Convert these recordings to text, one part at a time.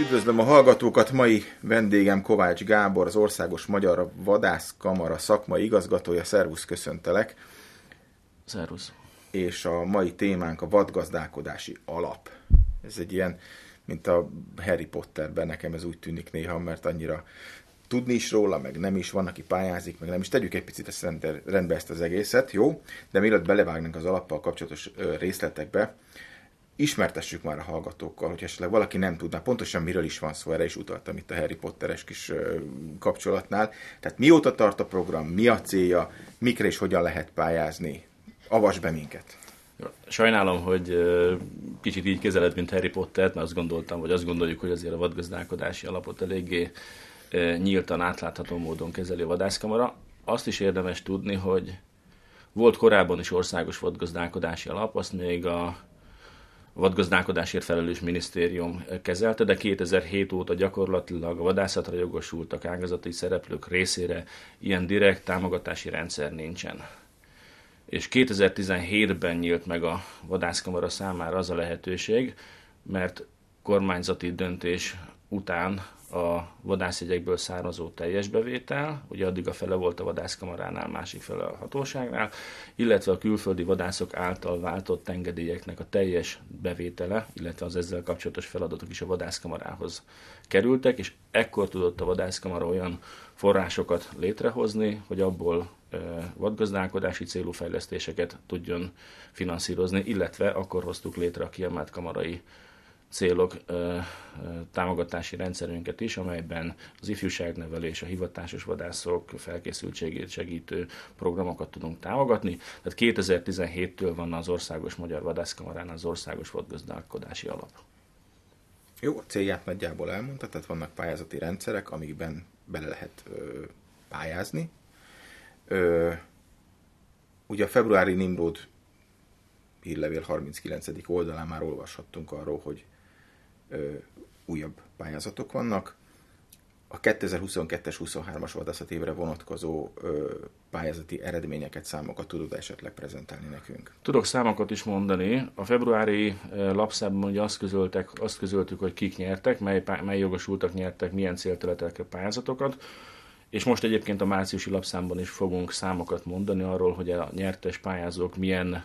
Üdvözlöm a hallgatókat, mai vendégem Kovács Gábor, az Országos Magyar Vadászkamara szakmai igazgatója. Szervusz, köszöntelek. Szervusz. És a mai témánk a vadgazdálkodási alap. Ez egy ilyen, mint a Harry Potterben, nekem ez úgy tűnik néha, mert annyira tudni is róla, meg nem is, van, aki pályázik, meg nem is. Tegyük egy picit ezt rendbe ezt az egészet, jó? De mielőtt belevágnánk az alappal kapcsolatos részletekbe, ismertessük már a hallgatókkal, hogy esetleg valaki nem tudná pontosan miről is van szó, erre is utaltam itt a Harry Potteres kis kapcsolatnál. Tehát mióta tart a program, mi a célja, mikre és hogyan lehet pályázni. Avas be minket! Sajnálom, hogy kicsit így kezeled, mint Harry Potter, mert azt gondoltam, vagy azt gondoljuk, hogy azért a vadgazdálkodási alapot eléggé nyíltan, átlátható módon kezeli a vadászkamara. Azt is érdemes tudni, hogy volt korábban is országos vadgazdálkodási alap, azt még a vadgazdálkodásért felelős minisztérium kezelte, de 2007 óta gyakorlatilag a vadászatra jogosultak ágazati szereplők részére ilyen direkt támogatási rendszer nincsen. És 2017-ben nyílt meg a vadászkamara számára az a lehetőség, mert kormányzati döntés után a vadászjegyekből származó teljes bevétel, ugye addig a fele volt a vadászkamaránál, másik fele a hatóságnál, illetve a külföldi vadászok által váltott engedélyeknek a teljes bevétele, illetve az ezzel kapcsolatos feladatok is a vadászkamarához kerültek, és ekkor tudott a vadászkamara olyan forrásokat létrehozni, hogy abból vadgazdálkodási célú fejlesztéseket tudjon finanszírozni, illetve akkor hoztuk létre a kiemelt kamarai célok támogatási rendszerünket is, amelyben az ifjúságnevelés, a hivatásos vadászok felkészültségét segítő programokat tudunk támogatni. Tehát 2017-től van az Országos Magyar Vadászkamarán az Országos Vadgazdálkodási Alap. Jó, a célját nagyjából elmondta, tehát vannak pályázati rendszerek, amikben bele lehet ö, pályázni. Ö, ugye a februári Nimrod hírlevél 39. oldalán már olvashattunk arról, hogy újabb pályázatok vannak. A 2022-es 23-as vadászat évre vonatkozó ö, pályázati eredményeket, számokat tudod esetleg prezentálni nekünk? Tudok számokat is mondani. A februári lapszában ugye azt, közöltek, azt közöltük, hogy kik nyertek, mely, mely jogosultak nyertek, milyen célterületekre pályázatokat. És most egyébként a márciusi lapszámban is fogunk számokat mondani arról, hogy a nyertes pályázók milyen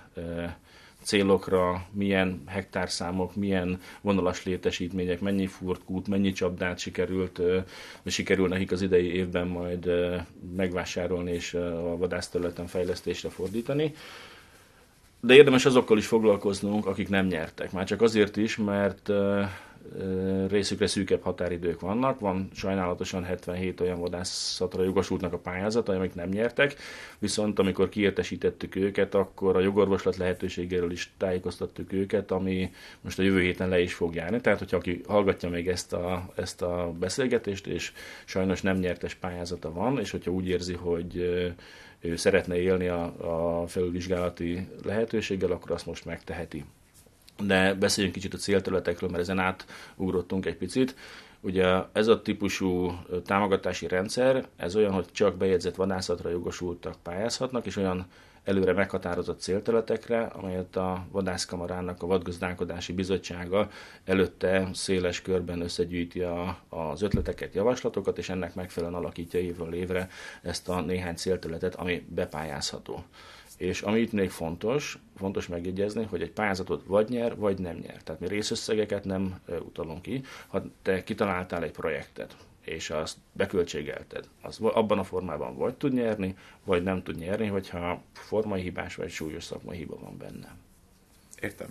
célokra, milyen hektárszámok, milyen vonalas létesítmények, mennyi furtkút, mennyi csapdát sikerült, sikerül nekik az idei évben majd megvásárolni és a vadászterületen fejlesztésre fordítani. De érdemes azokkal is foglalkoznunk, akik nem nyertek. Már csak azért is, mert részükre szűkebb határidők vannak. Van sajnálatosan 77 olyan vadászatra jogosultnak a pályázat, amik nem nyertek, viszont amikor kiértesítettük őket, akkor a jogorvoslat lehetőségéről is tájékoztattuk őket, ami most a jövő héten le is fog járni. Tehát, hogyha aki hallgatja még ezt a, ezt a beszélgetést, és sajnos nem nyertes pályázata van, és hogyha úgy érzi, hogy ő szeretne élni a, a felülvizsgálati lehetőséggel, akkor azt most megteheti de beszéljünk kicsit a célterületekről, mert ezen átugrottunk egy picit. Ugye ez a típusú támogatási rendszer, ez olyan, hogy csak bejegyzett vadászatra jogosultak pályázhatnak, és olyan előre meghatározott célterületekre, amelyet a vadászkamarának a vadgazdálkodási bizottsága előtte széles körben összegyűjti a, az ötleteket, javaslatokat, és ennek megfelelően alakítja évről évre ezt a néhány célterületet, ami bepályázható. És ami itt még fontos, fontos megjegyezni, hogy egy pályázatot vagy nyer, vagy nem nyer. Tehát mi részösszegeket nem utalunk ki. Ha te kitaláltál egy projektet, és azt beköltségelted, az abban a formában vagy tud nyerni, vagy nem tud nyerni, hogyha formai hibás vagy súlyos szakmai hiba van benne. Értem.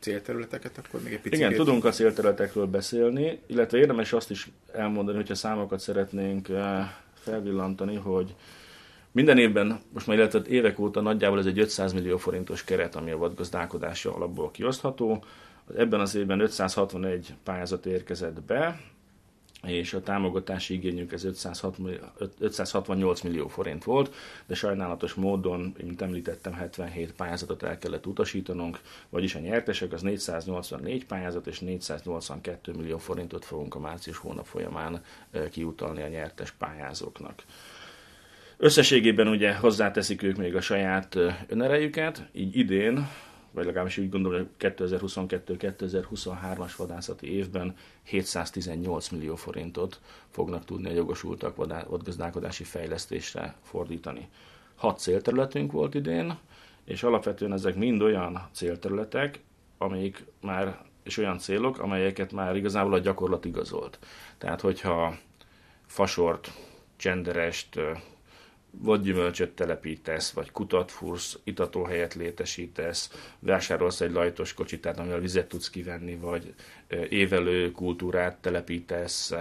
Célterületeket akkor még egy picit. Igen, tudunk a célterületekről beszélni, illetve érdemes azt is elmondani, hogyha számokat szeretnénk felvillantani, hogy minden évben, most már illetve évek óta nagyjából ez egy 500 millió forintos keret, ami a vadgazdálkodási alapból kiosztható. Ebben az évben 561 pályázat érkezett be, és a támogatási igényünk ez 568 millió forint volt, de sajnálatos módon, mint említettem, 77 pályázatot el kellett utasítanunk, vagyis a nyertesek az 484 pályázat és 482 millió forintot fogunk a március hónap folyamán eh, kiutalni a nyertes pályázóknak. Összességében ugye hozzáteszik ők még a saját önerejüket, így idén vagy legalábbis úgy gondolom, hogy 2022-2023-as vadászati évben 718 millió forintot fognak tudni a jogosultak vadgazdálkodási fejlesztésre fordítani. Hat célterületünk volt idén, és alapvetően ezek mind olyan célterületek, amelyik már, és olyan célok, amelyeket már igazából a gyakorlat igazolt. Tehát, hogyha fasort, csenderest, vagy gyümölcsöt telepítesz, vagy kutat fursz, itatóhelyet létesítesz, vásárolsz egy lajtos kocsit, tehát amivel vizet tudsz kivenni, vagy évelő kultúrát telepítesz,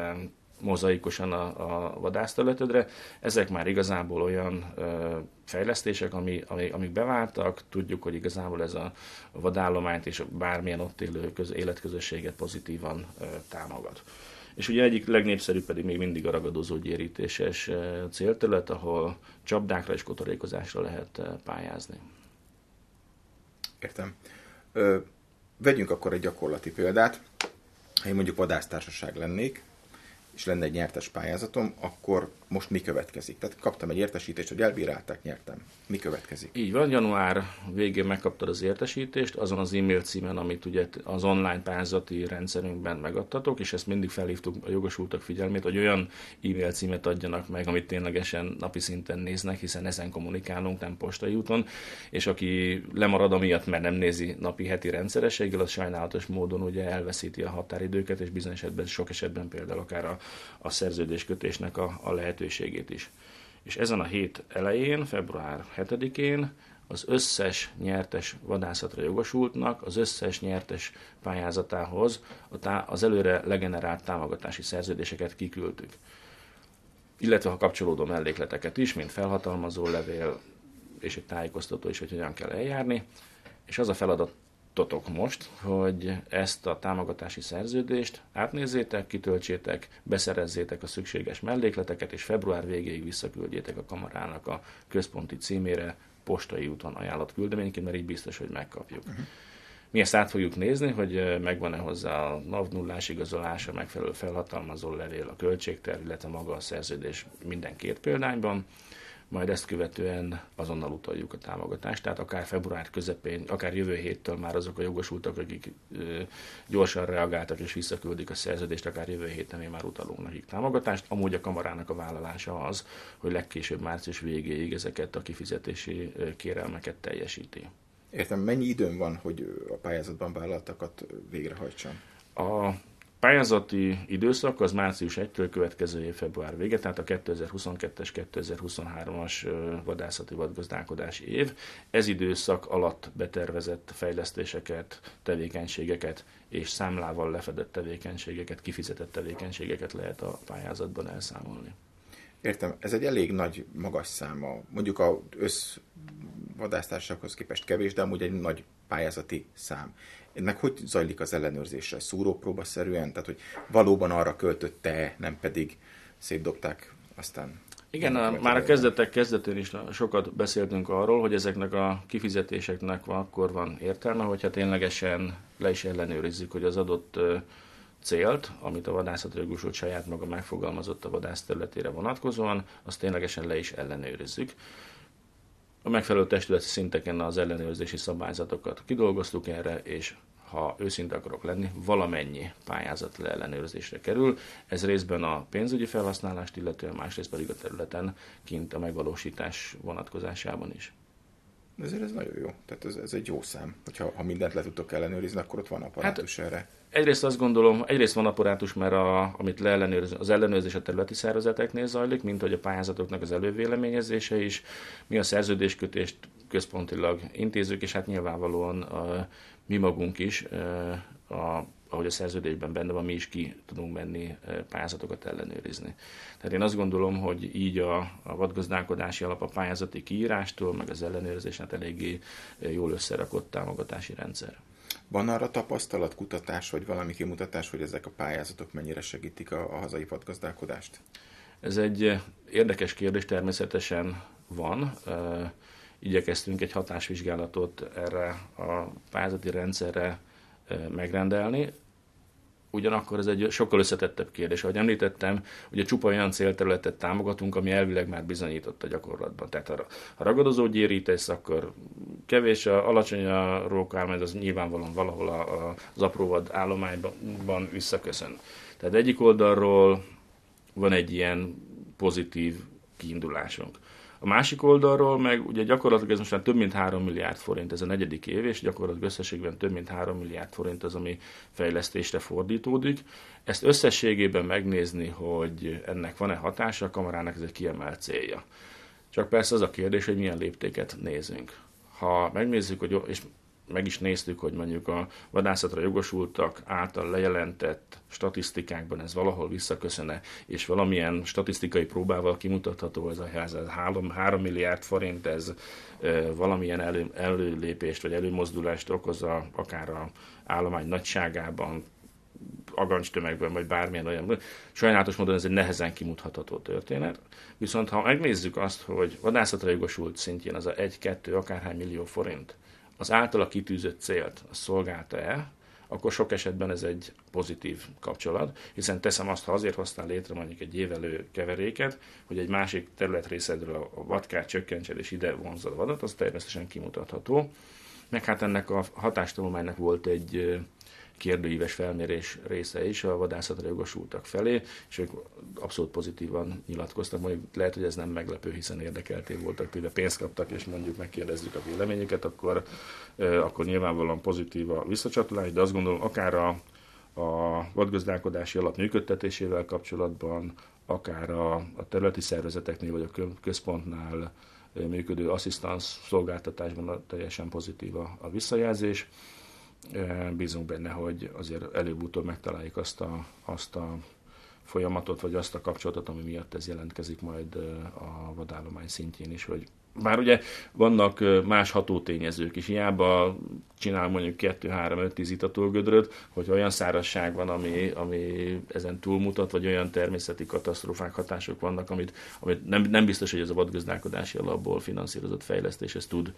mozaikosan a, a vadászterületedre. Ezek már igazából olyan ö, fejlesztések, ami, ami, amik beváltak, tudjuk, hogy igazából ez a vadállományt és bármilyen ott élő köz, életközösséget pozitívan ö, támogat. És ugye egyik legnépszerűbb pedig még mindig a ragadozó gyérítéses célterület, ahol csapdákra és kotorékozásra lehet pályázni. Értem. Ö, vegyünk akkor egy gyakorlati példát. Ha én mondjuk vadásztársaság lennék, és lenne egy nyertes pályázatom, akkor most mi következik? Tehát kaptam egy értesítést, hogy elbírálták, nyertem. Mi következik? Így van, január végén megkaptad az értesítést, azon az e-mail címen, amit ugye az online pályázati rendszerünkben megadtatok, és ezt mindig felhívtuk a jogosultak figyelmét, hogy olyan e-mail címet adjanak meg, amit ténylegesen napi szinten néznek, hiszen ezen kommunikálunk, nem postai úton, és aki lemarad amiatt, mert nem nézi napi heti rendszerességgel, az sajnálatos módon ugye elveszíti a határidőket, és bizonyos esetben, sok esetben például akár a, a szerződéskötésnek a, a lehetőségét is. És ezen a hét elején, február 7-én az összes nyertes vadászatra jogosultnak, az összes nyertes pályázatához az előre legenerált támogatási szerződéseket kiküldtük. Illetve a kapcsolódó mellékleteket is, mint felhatalmazó levél, és egy tájékoztató is, hogy hogyan kell eljárni. És az a feladat totok most, hogy ezt a támogatási szerződést átnézzétek, kitöltsétek, beszerezzétek a szükséges mellékleteket, és február végéig visszaküldjétek a kamarának a központi címére postai úton ajánlott küldeményként, mert így biztos, hogy megkapjuk. Uh-huh. Mi ezt át fogjuk nézni, hogy megvan-e hozzá a NAV nullás igazolása, megfelelő felhatalmazó levél, a költségterv, illetve maga a szerződés minden két példányban majd ezt követően azonnal utaljuk a támogatást. Tehát akár február közepén, akár jövő héttől már azok a jogosultak, akik gyorsan reagáltak és visszaküldik a szerződést, akár jövő héten mi már utalunk nekik támogatást. Amúgy a kamarának a vállalása az, hogy legkésőbb március végéig ezeket a kifizetési kérelmeket teljesíti. Értem, mennyi időm van, hogy a pályázatban vállaltakat végrehajtsam? A pályázati időszak az március 1-től következő év február vége, tehát a 2022-es, 2023-as vadászati vadgazdálkodási év. Ez időszak alatt betervezett fejlesztéseket, tevékenységeket és számlával lefedett tevékenységeket, kifizetett tevékenységeket lehet a pályázatban elszámolni. Értem, ez egy elég nagy, magas száma. Mondjuk a össz vadásztársakhoz képest kevés, de amúgy egy nagy pályázati szám. Ennek hogy zajlik az ellenőrzése? Szúrópróbaszerűen? Tehát, hogy valóban arra költötte, nem pedig szétdobták aztán igen, a, már a kezdetek kezdetén is sokat beszéltünk arról, hogy ezeknek a kifizetéseknek akkor van értelme, hogyha ténylegesen le is ellenőrizzük, hogy az adott célt, amit a vadászat jogosult saját maga megfogalmazott a vadász területére vonatkozóan, azt ténylegesen le is ellenőrizzük. A megfelelő testületi szinteken az ellenőrzési szabályzatokat kidolgoztuk erre, és ha őszinte akarok lenni, valamennyi pályázat leellenőrzésre kerül. Ez részben a pénzügyi felhasználást, illetően másrészt pedig a területen kint a megvalósítás vonatkozásában is. Ezért ez nagyon jó. Tehát ez, ez egy jó szám. Hogyha ha mindent le tudtok ellenőrizni, akkor ott van apparátus hát, erre. Egyrészt azt gondolom, egyrészt van apparátus, mert a, amit leellenőrz, az ellenőrzés a területi szervezeteknél zajlik, mint hogy a pályázatoknak az elővéleményezése is. Mi a szerződéskötést központilag intézők, és hát nyilvánvalóan a, mi magunk is, a, ahogy a szerződésben benne van, mi is ki tudunk menni pályázatokat ellenőrizni. Tehát én azt gondolom, hogy így a, a vadgazdálkodási alap a pályázati kiírástól, meg az ellenőrzésen hát eléggé jól összerakott támogatási rendszer. Van arra tapasztalat, kutatás, vagy valami kimutatás, hogy ezek a pályázatok mennyire segítik a, a hazai vadgazdálkodást? Ez egy érdekes kérdés, természetesen van. Igyekeztünk egy hatásvizsgálatot erre a pályázati rendszerre megrendelni. Ugyanakkor ez egy sokkal összetettebb kérdés. Ahogy említettem, ugye csupa olyan célterületet támogatunk, ami elvileg már bizonyított a gyakorlatban. Tehát ha ragadozó gyérítesz, akkor kevés, a, alacsony a rókálmány, az nyilvánvalóan valahol a, a, az apróvad állományban visszaköszön. Tehát egyik oldalról van egy ilyen pozitív kiindulásunk. A másik oldalról meg ugye gyakorlatilag ez most több mint 3 milliárd forint, ez a negyedik év, és gyakorlatilag összességben több mint 3 milliárd forint az, ami fejlesztésre fordítódik. Ezt összességében megnézni, hogy ennek van-e hatása, a kamarának ez egy kiemelt célja. Csak persze az a kérdés, hogy milyen léptéket nézünk. Ha megnézzük, hogy, és meg is néztük, hogy mondjuk a vadászatra jogosultak által lejelentett statisztikákban ez valahol visszaköszöne, és valamilyen statisztikai próbával kimutatható ez a ház, ez 3, 3 milliárd forint, ez e, valamilyen elő, előlépést vagy előmozdulást okoz a, akár a állomány nagyságában, agancstömegben, vagy bármilyen olyan. Sajnálatos módon ez egy nehezen kimutatható történet. Viszont ha megnézzük azt, hogy vadászatra jogosult szintjén az a 1-2, akárhány millió forint, az általa kitűzött célt az szolgálta-e, akkor sok esetben ez egy pozitív kapcsolat, hiszen teszem azt, ha azért hoztál létre mondjuk egy évelő keveréket, hogy egy másik területrészedről a vadkát csökkentsed és ide vonzod a vadat, az természetesen kimutatható. Meg hát ennek a hatástanulmánynak volt egy kérdőíves felmérés része is a vadászatra jogosultak felé, és ők abszolút pozitívan nyilatkoztak. Mondjuk lehet, hogy ez nem meglepő, hiszen érdekelték voltak, például pénzt kaptak, és mondjuk megkérdezzük a véleményüket, akkor, akkor nyilvánvalóan pozitív a visszacsatolás, de azt gondolom, akár a, a vadgazdálkodási alap működtetésével kapcsolatban, akár a, a területi szervezeteknél vagy a központnál működő asszisztans szolgáltatásban teljesen pozitív a, a visszajelzés. Bízunk benne, hogy azért előbb-utóbb megtaláljuk azt a, azt a folyamatot, vagy azt a kapcsolatot, ami miatt ez jelentkezik majd a vadállomány szintjén is, hogy bár ugye vannak más hatótényezők is, hiába csinál mondjuk 2-3-5-10 itatolgödröt, hogy olyan szárazság van, ami, ami ezen túlmutat, vagy olyan természeti katasztrófák, hatások vannak, amit, amit nem, nem biztos, hogy ez a vadgazdálkodási alapból finanszírozott fejlesztés ez tud,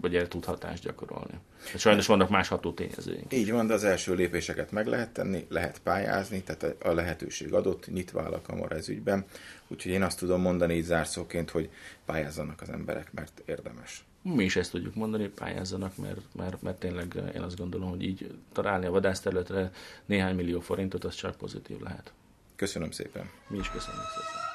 vagy el tud hatást gyakorolni. Hát sajnos vannak más hatótényezőink. Így van, de az első lépéseket meg lehet tenni, lehet pályázni, tehát a lehetőség adott, nyitva áll a kamara ez ügyben. Úgyhogy én azt tudom mondani így zárszóként, hogy pályázzanak az emberek, mert érdemes. Mi is ezt tudjuk mondani, pályázzanak, mert, mert, mert tényleg én azt gondolom, hogy így találni a vadászterületre néhány millió forintot, az csak pozitív lehet. Köszönöm szépen. Mi is köszönjük szépen.